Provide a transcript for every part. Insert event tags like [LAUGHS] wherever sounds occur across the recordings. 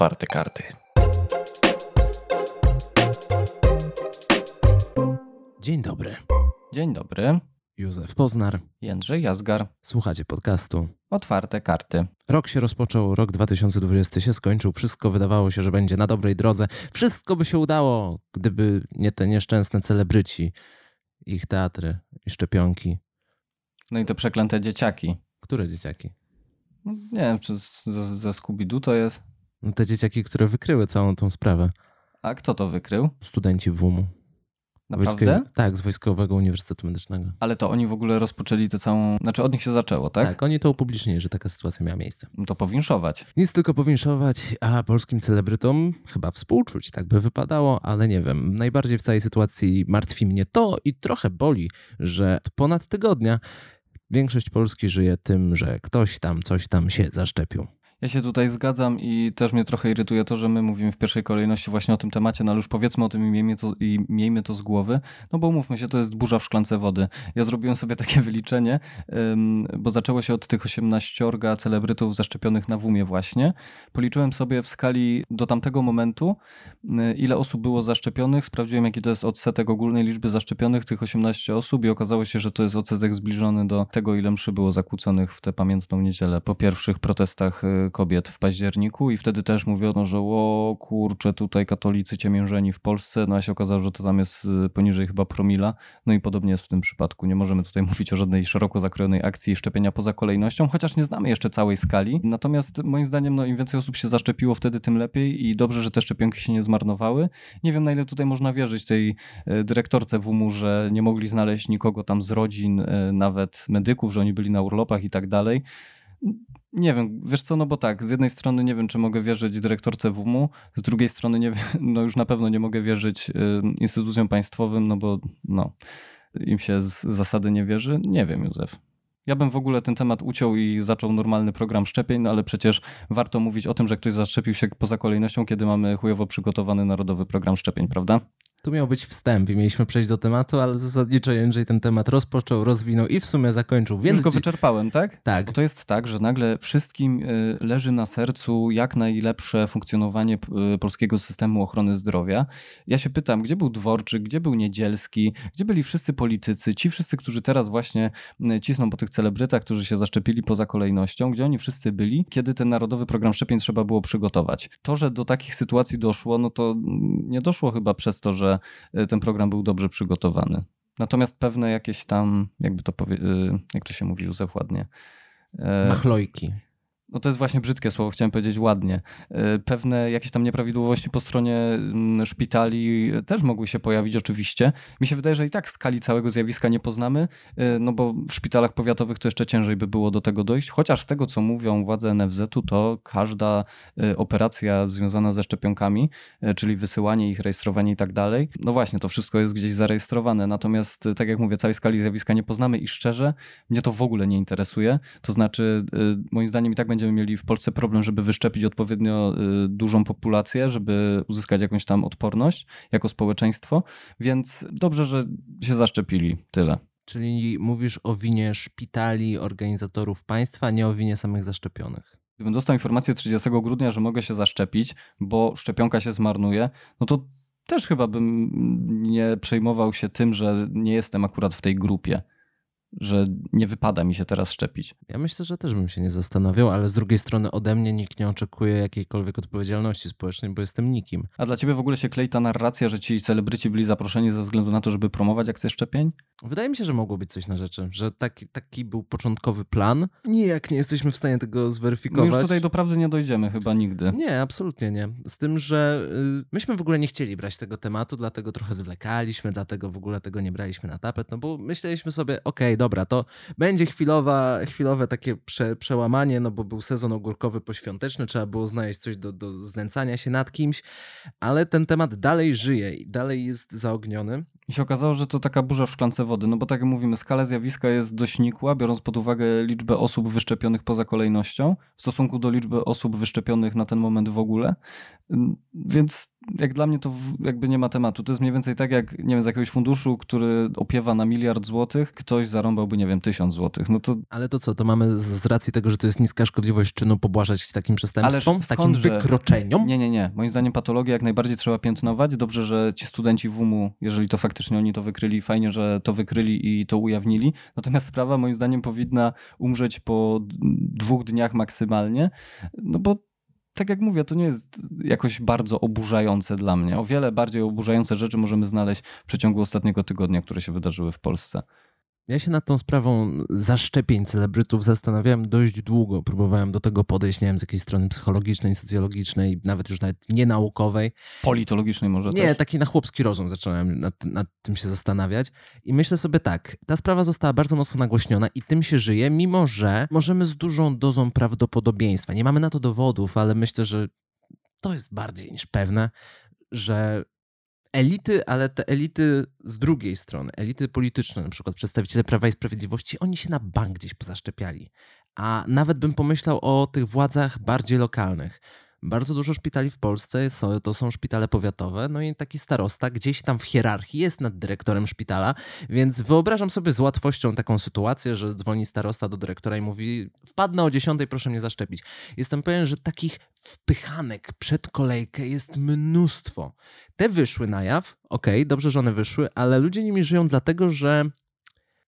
otwarte karty. Dzień dobry. Dzień dobry. Józef Poznar. Jędrzej Jazgar. Słuchacie podcastu. Otwarte karty. Rok się rozpoczął, rok 2020 się skończył, wszystko wydawało się, że będzie na dobrej drodze. Wszystko by się udało, gdyby nie te nieszczęsne celebryci, ich teatry i szczepionki. No i te przeklęte dzieciaki. Które dzieciaki? No, nie wiem, czy ze, ze Scooby-Doo to jest. No te dzieciaki, które wykryły całą tą sprawę. A kto to wykrył? Studenci WUM-u. Naprawdę? Wojskowi- Tak, z Wojskowego Uniwersytetu Medycznego. Ale to oni w ogóle rozpoczęli tę całą... Znaczy od nich się zaczęło, tak? Tak? oni to upublicznili, że taka sytuacja miała miejsce. No To powinszować. Nic tylko powinszować, a polskim celebrytom chyba współczuć, tak by wypadało, ale nie wiem. Najbardziej w całej sytuacji martwi mnie to i trochę boli, że ponad tygodnia większość Polski żyje tym, że ktoś tam coś tam się zaszczepił. Ja się tutaj zgadzam i też mnie trochę irytuje to, że my mówimy w pierwszej kolejności właśnie o tym temacie, no ale już powiedzmy o tym i miejmy to, i miejmy to z głowy, no bo mówmy się, to jest burza w szklance wody. Ja zrobiłem sobie takie [LAUGHS] wyliczenie, bo zaczęło się od tych 18 celebrytów zaszczepionych na WUMie właśnie. Policzyłem sobie w skali do tamtego momentu, y, ile osób było zaszczepionych, sprawdziłem jaki to jest odsetek ogólnej liczby zaszczepionych, tych 18 osób i okazało się, że to jest odsetek zbliżony do tego, ile mszy było zakłóconych w tę pamiętną niedzielę po pierwszych protestach y, kobiet w październiku i wtedy też mówiono, że o kurczę, tutaj katolicy ciemiężeni w Polsce, no a się okazało, że to tam jest y, poniżej chyba promila, no i podobnie jest w tym przypadku. Nie możemy tutaj [LAUGHS] mówić o żadnej szeroko zakrojonej akcji szczepienia poza kolejnością, chociaż nie znamy jeszcze całej skali. Natomiast moim zdaniem, no im więcej osób się zaszczepiło, wtedy tym lepiej i dobrze, że te szczepionki się nie zmarnowały. Nie wiem, na ile tutaj można wierzyć tej e, dyrektorce WUM-u, że nie mogli znaleźć nikogo tam z rodzin, e, nawet medyków, że oni byli na urlopach i tak dalej. Nie wiem, wiesz co, no bo tak, z jednej strony nie wiem, czy mogę wierzyć dyrektorce WUM-u, z drugiej strony nie [LAUGHS] no już na pewno nie mogę wierzyć y, instytucjom państwowym, no bo no, im się z zasady nie wierzy. Nie wiem, Józef. Ja bym w ogóle ten temat uciął i zaczął normalny program szczepień, no ale przecież warto mówić o tym, że ktoś zaszczepił się poza kolejnością, kiedy mamy chujowo przygotowany narodowy program szczepień, prawda? Tu miał być wstęp i mieliśmy przejść do tematu, ale zasadniczo Jędrzej ten temat rozpoczął, rozwinął i w sumie zakończył, więc... Już go wyczerpałem, tak? Tak, Bo to jest tak, że nagle wszystkim y, leży na sercu jak najlepsze funkcjonowanie y, polskiego systemu ochrony zdrowia. Ja się pytam, gdzie był Dworczyk, gdzie był Niedzielski, gdzie byli wszyscy politycy, ci wszyscy, którzy teraz właśnie y, cisną po tych celebrytach, którzy się zaszczepili poza kolejnością, gdzie oni wszyscy byli, kiedy ten narodowy program szczepień trzeba było przygotować. To, że do takich sytuacji doszło, no to mm, nie doszło chyba przez to, że y, ten program był dobrze przygotowany. Natomiast pewne jakieś tam, jakby to y, jak to się mówi, Józef ładnie, e, machlojki. No to jest właśnie brzydkie słowo, chciałem powiedzieć ładnie. E, Pewne jakieś tam nieprawidłowości po stronie mm, szpitali też mogły się pojawić oczywiście. Mi się wydaje, że i tak skali całego zjawiska nie poznamy, e, no bo w szpitalach powiatowych to jeszcze ciężej by było do tego dojść, chociaż z tego co mówią władze NFZ-u, to każda e, operacja związana ze szczepionkami, czyli wysyłanie ich, rejestrowanie i tak dalej, no właśnie, to wszystko jest gdzieś zarejestrowane, natomiast tak jak mówię, całej skali zjawiska nie poznamy i szczerze, mnie to w ogóle nie interesuje, to znaczy moim zdaniem i tak będziemy mieli w Polsce problem, żeby wyszczepić odpowiednio y, dużą populację, żeby uzyskać jakąś tam odporność jako społeczeństwo, więc dobrze, że się zaszczepili. Tyle. Czyli mówisz o winie szpitali, organizatorów państwa, nie o winie samych zaszczepionych. Gdybym dostał informację 30 grudnia, że mogę się zaszczepić, bo szczepionka się zmarnuje, no to też chyba bym nie przejmował się tym, że nie jestem akurat w tej grupie, że nie wypada mi się teraz szczepić. Ja myślę, że też bym się nie zastanawiał, ale z drugiej strony ode mnie nikt nie oczekuje jakiejkolwiek odpowiedzialności społecznej, bo jestem nikim. A dla ciebie w ogóle się klei ta narracja, że ci celebryci byli zaproszeni ze względu na to, żeby promować akcję szczepień? Wydaje mi się, że mogło być coś na rzeczy, że taki, taki był początkowy plan. Nijak nie jesteśmy w stanie tego My zweryfikować. już tutaj do prawdy nie dojdziemy chyba nigdy. Nie, absolutnie nie. Z tym, że y, myśmy w ogóle nie chcieli brać tego tematu, dlatego trochę zwlekaliśmy, dlatego w ogóle tego nie braliśmy na tapet, no bo myśleliśmy sobie, okej, dobra, to będzie chwilowa, chwilowe takie prze, przełamanie, no bo był sezon ogórkowy poświąteczny, trzeba było znaleźć coś do, do znęcania się nad kimś, ale ten temat dalej żyje i dalej jest zaogniony. I się okazało, że to taka burza w szklance wody, no bo tak jak mówimy, skala zjawiska jest dość nikła, biorąc pod uwagę liczbę osób wyszczepionych poza kolejnością w stosunku do liczby osób wyszczepionych na ten moment w ogóle. Więc jak dla mnie to jakby nie ma tematu. To jest mniej więcej tak jak, nie wiem, z jakiegoś funduszu, który opiewa na miliard złotych, ktoś zarąbałby, nie wiem, tysiąc złotych. No to... Ale to co, to mamy z racji tego, że to jest niska szkodliwość czynu pobłażać takim przestępstwom, Ależ takim wykroczeniom? Nie, nie, nie. Moim zdaniem patologię jak najbardziej trzeba piętnować. Dobrze, że ci studenci WUM-u, jeżeli to faktycznie oni to wykryli, fajnie, że to wykryli i to ujawnili. Natomiast sprawa moim zdaniem powinna umrzeć po dwóch dniach maksymalnie, no bo tak jak mówię, to nie jest jakoś bardzo oburzające dla mnie. O wiele bardziej oburzające rzeczy możemy znaleźć w przeciągu ostatniego tygodnia, które się wydarzyły w Polsce. Ja się nad tą sprawą zaszczepień celebrytów zastanawiałem dość długo. Próbowałem do tego podejść, nie wiem, z jakiejś strony psychologicznej, socjologicznej, nawet już nawet nienaukowej. Politologicznej może Nie, też? taki na chłopski rozum zacząłem nad, nad tym się zastanawiać. I myślę sobie tak, ta sprawa została bardzo mocno nagłośniona i tym się żyje, mimo że możemy z dużą dozą prawdopodobieństwa, nie mamy na to dowodów, ale myślę, że to jest bardziej niż pewne, że elity, ale te elity z drugiej strony, elity polityczne, na przykład przedstawiciele Prawa i Sprawiedliwości, oni się na bank gdzieś pozaszczepiali. A nawet bym pomyślał o tych władzach bardziej lokalnych. Bardzo dużo szpitali w Polsce to są szpitale powiatowe, no i taki starosta gdzieś tam w hierarchii jest nad dyrektorem szpitala, więc wyobrażam sobie z łatwością taką sytuację, że dzwoni starosta do dyrektora i mówi: Wpadnę o 10, proszę mnie zaszczepić. Jestem pewien, że takich wpychanek przed kolejkę jest mnóstwo. Te wyszły na jaw, okej, okay, dobrze, że one wyszły, ale ludzie nimi żyją dlatego, że.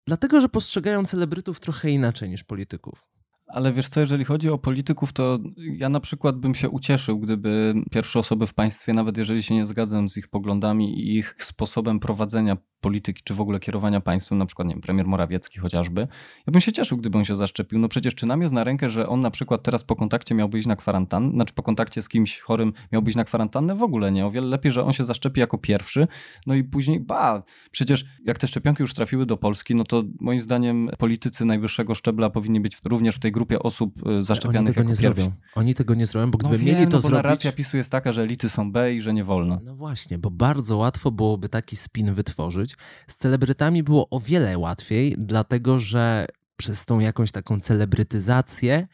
Dlatego, że postrzegają celebrytów trochę inaczej niż polityków. Ale wiesz co, jeżeli chodzi o polityków, to ja na przykład bym się ucieszył, gdyby pierwsze osoby w państwie, nawet jeżeli się nie zgadzam z ich poglądami i ich sposobem prowadzenia polityki, czy w ogóle kierowania państwem, na przykład, nie wiem, premier Morawiecki chociażby, ja bym się cieszył, gdyby on się zaszczepił. No przecież czy nam jest na rękę, że on na przykład teraz po kontakcie miałby iść na kwarantannę, znaczy po kontakcie z kimś chorym miałby iść na kwarantannę? W ogóle nie. O wiele lepiej, że on się zaszczepi jako pierwszy, no i później, ba, przecież jak te szczepionki już trafiły do Polski, no to moim zdaniem politycy najwyższego szczebla powinni być również w tej grupie osób y, zaszczepionych Oni tego nie pierwszy. zrobią. Oni tego nie zrobią, bo gdyby no wiem, mieli to no bo zrobić... narracja PiSu jest taka, że elity są B i że nie wolno. No właśnie, bo bardzo łatwo byłoby taki spin wytworzyć. Z celebrytami było o wiele łatwiej, dlatego że przez tą jakąś taką celebrytyzację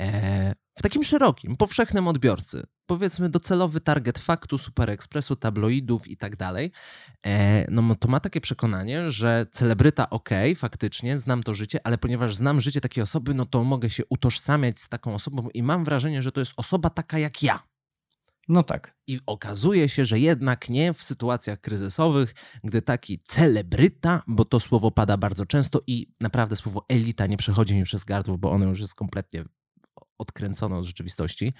e, w takim szerokim, powszechnym odbiorcy, powiedzmy docelowy target faktu, super ekspresu, tabloidów i tak dalej, e, no to ma takie przekonanie, że celebryta ok, faktycznie, znam to życie, ale ponieważ znam życie takiej osoby, no to mogę się utożsamiać z taką osobą i mam wrażenie, że to jest osoba taka jak ja. No tak. I okazuje się, że jednak nie w sytuacjach kryzysowych, gdy taki celebryta, bo to słowo pada bardzo często i naprawdę słowo elita nie przechodzi mi przez gardło, bo ono już jest kompletnie odkręcone od rzeczywistości.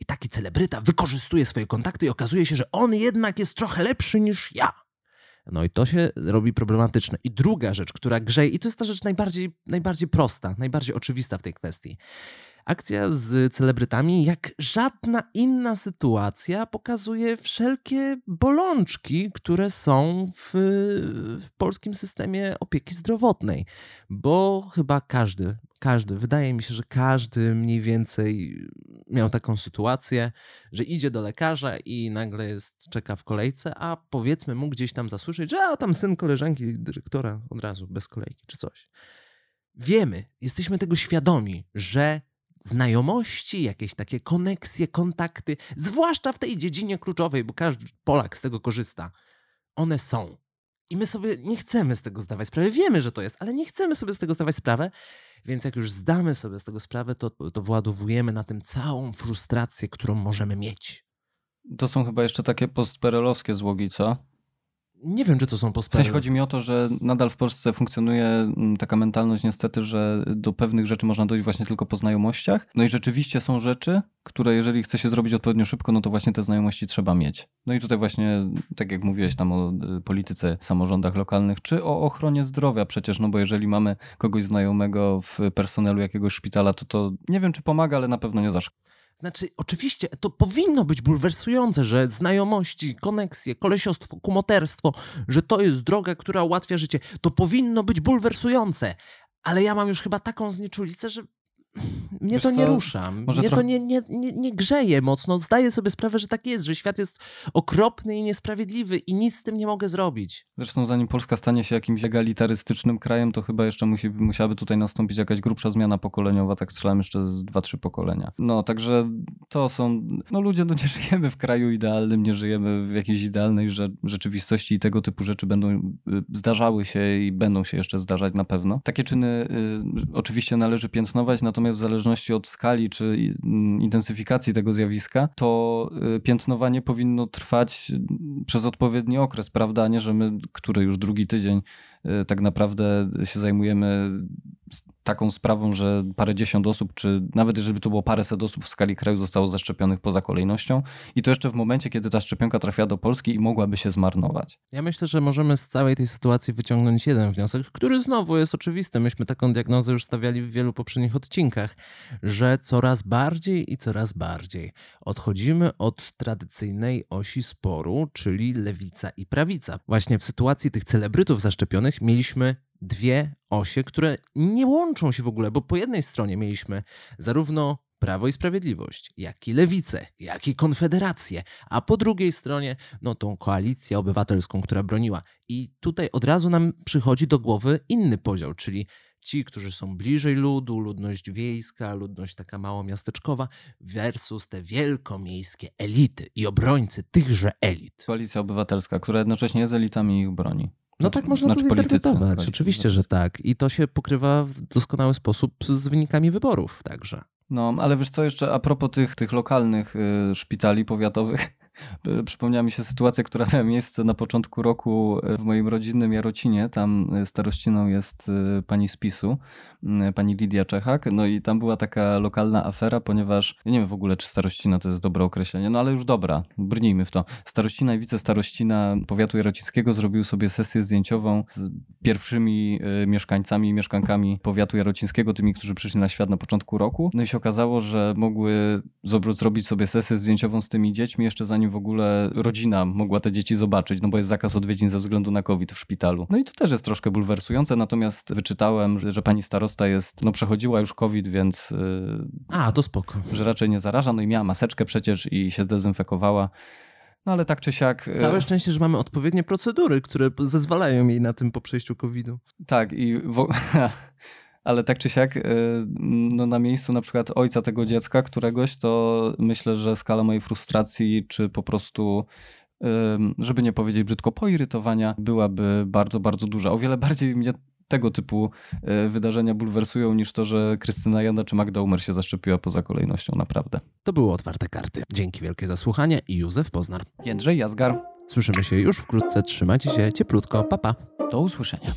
I taki celebryta wykorzystuje swoje kontakty i okazuje się, że on jednak jest trochę lepszy niż ja. No i to się robi problematyczne. I druga rzecz, która grzeje, i to jest ta rzecz najbardziej, najbardziej prosta, najbardziej oczywista w tej kwestii. Akcja z celebrytami, jak żadna inna sytuacja, pokazuje wszelkie bolączki, które są w, w, polskim systemie opieki zdrowotnej. Bo chyba każdy, każdy, wydaje mi się, że każdy mniej więcej miał taką sytuację, że idzie do lekarza i nagle jest, czeka w kolejce, a powiedzmy mu gdzieś tam zasłyszeć, że a tam syn koleżanki dyrektora od razu, bez kolejki czy coś. Wiemy, jesteśmy tego świadomi, że znajomości, jakieś takie koneksje, kontakty, zwłaszcza w tej dziedzinie kluczowej, bo każdy Polak z tego korzysta, one są. I my sobie nie chcemy z tego zdawać sprawy. Wiemy, że to jest, ale nie chcemy sobie z tego zdawać sprawę. Więc jak już zdamy sobie z tego sprawę, to, to władowujemy na tym całą frustrację, którą możemy mieć. To są chyba jeszcze takie postperelowskie złogi, co? Nie wiem, czy to są postępy. W sensie chodzi mi o to, że nadal w Polsce funkcjonuje mm, taka mentalność niestety, że do pewnych rzeczy można dojść właśnie tylko po znajomościach. No i rzeczywiście są rzeczy, które jeżeli chce się zrobić odpowiednio szybko, no to właśnie te znajomości trzeba mieć. No i tutaj właśnie, tak jak mówiłeś tam o y, polityce, samorządach lokalnych, czy o ochronie zdrowia przecież, no bo jeżeli mamy kogoś znajomego w personelu jakiegoś szpitala, to to nie wiem, czy pomaga, ale na pewno nie zaszkodzi. Znaczy, oczywiście to powinno być bulwersujące, że znajomości, koneksje, kolesiostwo, kumoterstwo, że to jest droga, która ułatwia życie. To powinno być bulwersujące. Ale ja mam już chyba taką znieczulicę, że mnie Wiesz to nie co, rusza. może Mnie to nie, nie, nie, nie grzeje mocno. Zdaję sobie sprawę, że tak jest, że świat jest okropny i niesprawiedliwy i nic z tym nie mogę zrobić. Zresztą zanim Polska stanie się jakimś egalitarystycznym krajem, to chyba jeszcze musi, musiałaby tutaj nastąpić jakaś grubsza zmiana pokoleniowa, tak strzelam jeszcze z dwa, trzy pokolenia. No, także to są, no ludzie, no nie [LAUGHS] żyjemy w kraju idealnym, nie żyjemy w jakiejś idealnej że, rzeczywistości i tego typu rzeczy będą, y, zdarzały się i będą się jeszcze zdarzać na pewno. Takie czyny y, oczywiście należy piętnować, natomiast w zależności od skali czy y, intensyfikacji tego zjawiska, to y, piętnowanie powinno trwać y, przez odpowiedni okres, prawda, a nie, że my, który już drugi tydzień y, tak naprawdę się zajmujemy taką sprawą, że parędziesiąt osób, czy nawet jeżeli to było paręset osób w skali kraju zostało zaszczepionych poza kolejnością i to jeszcze w momencie, kiedy ta szczepionka trafia do Polski i mogłaby się zmarnować. Ja myślę, że możemy z całej tej sytuacji wyciągnąć jeden wniosek, który znowu jest oczywisty. Myśmy taką diagnozę już stawiali w wielu poprzednich odcinkach, że coraz bardziej i coraz bardziej odchodzimy od tradycyjnej osi sporu, czyli lewica i prawica. Właśnie w sytuacji tych celebrytów zaszczepionych mieliśmy dwie osie, które nie łączą się w ogóle, bo po jednej stronie mieliśmy zarówno Prawo i Sprawiedliwość, jak i Lewicę, jak i Konfederację, a po drugiej stronie no tą koalicję obywatelską, która broniła. I tutaj od razu nam przychodzi do głowy inny podział, czyli ci, którzy są bliżej ludu, ludność wiejska, ludność taka małomiasteczkowa, versus te wielkomiejskie elity i obrońcy tychże elit. Koalicja Obywatelska, która jednocześnie jest elitami ich broni. No Znaczy- tak można to znaczy politycy, zinterpretować. tak, Oczywiście, że tak. I to się pokrywa w doskonały sposób z wynikami wyborów także. No, ale wiesz co jeszcze a propos tych, tych lokalnych y, szpitali powiatowych, [LAUGHS] przypomniała mi się sytuacja, która miała miejsce na początku roku w moim rodzinnym Jarocinie. Tam y, starościną jest y, pani z PiSu, pani Lidia Czechak. No i tam była taka lokalna afera, ponieważ ja nie wiem w ogóle, czy starościna to jest dobre określenie, no ale już dobra, brnijmy w to. Starościna i wicestarościna powiatu jarocińskiego zrobił sobie sesję zdjęciową z pierwszymi y, mieszkańcami i mieszkankami powiatu jarocińskiego, tymi, którzy przyszli na świat na początku roku. No i się okazało, że mogły zrobić sobie sesję zdjęciową z tymi dziećmi, jeszcze zanim w ogóle rodzina mogła te dzieci zobaczyć, no bo jest zakaz odwiedzin ze względu na COVID w szpitalu. No i to też jest troszkę bulwersujące, natomiast wyczytałem, że, że pani starosta jest, no przechodziła już COVID, więc y, A, to spoko. że raczej nie zaraża, no i miała maseczkę przecież i się zdezynfekowała. No ale tak czy siak... y, Całe szczęście, że mamy odpowiednie procedury, które zezwalają jej na tym po przejściu COVID-u. Tak, i wo- [LAUGHS] ale tak czy siak, y, no na miejscu na przykład ojca tego dziecka, któregoś, to myślę, że skala mojej frustracji, czy po prostu, żeby nie powiedzieć brzydko, poirytowania, byłaby bardzo, bardzo duża. O wiele bardziej mnie tego typu y, wydarzenia bulwersują niż to, że Krystyna Janda czy Magda Umer się zaszczepiła poza kolejnością, naprawdę. To były otwarte karty. Dzięki wielkie za słuchanie i Józef Poznar. Jędrzej Jazgar, Słyszymy się już wkrótce. Trzymajcie się cieplutko. Pa, pa. do usłyszenia.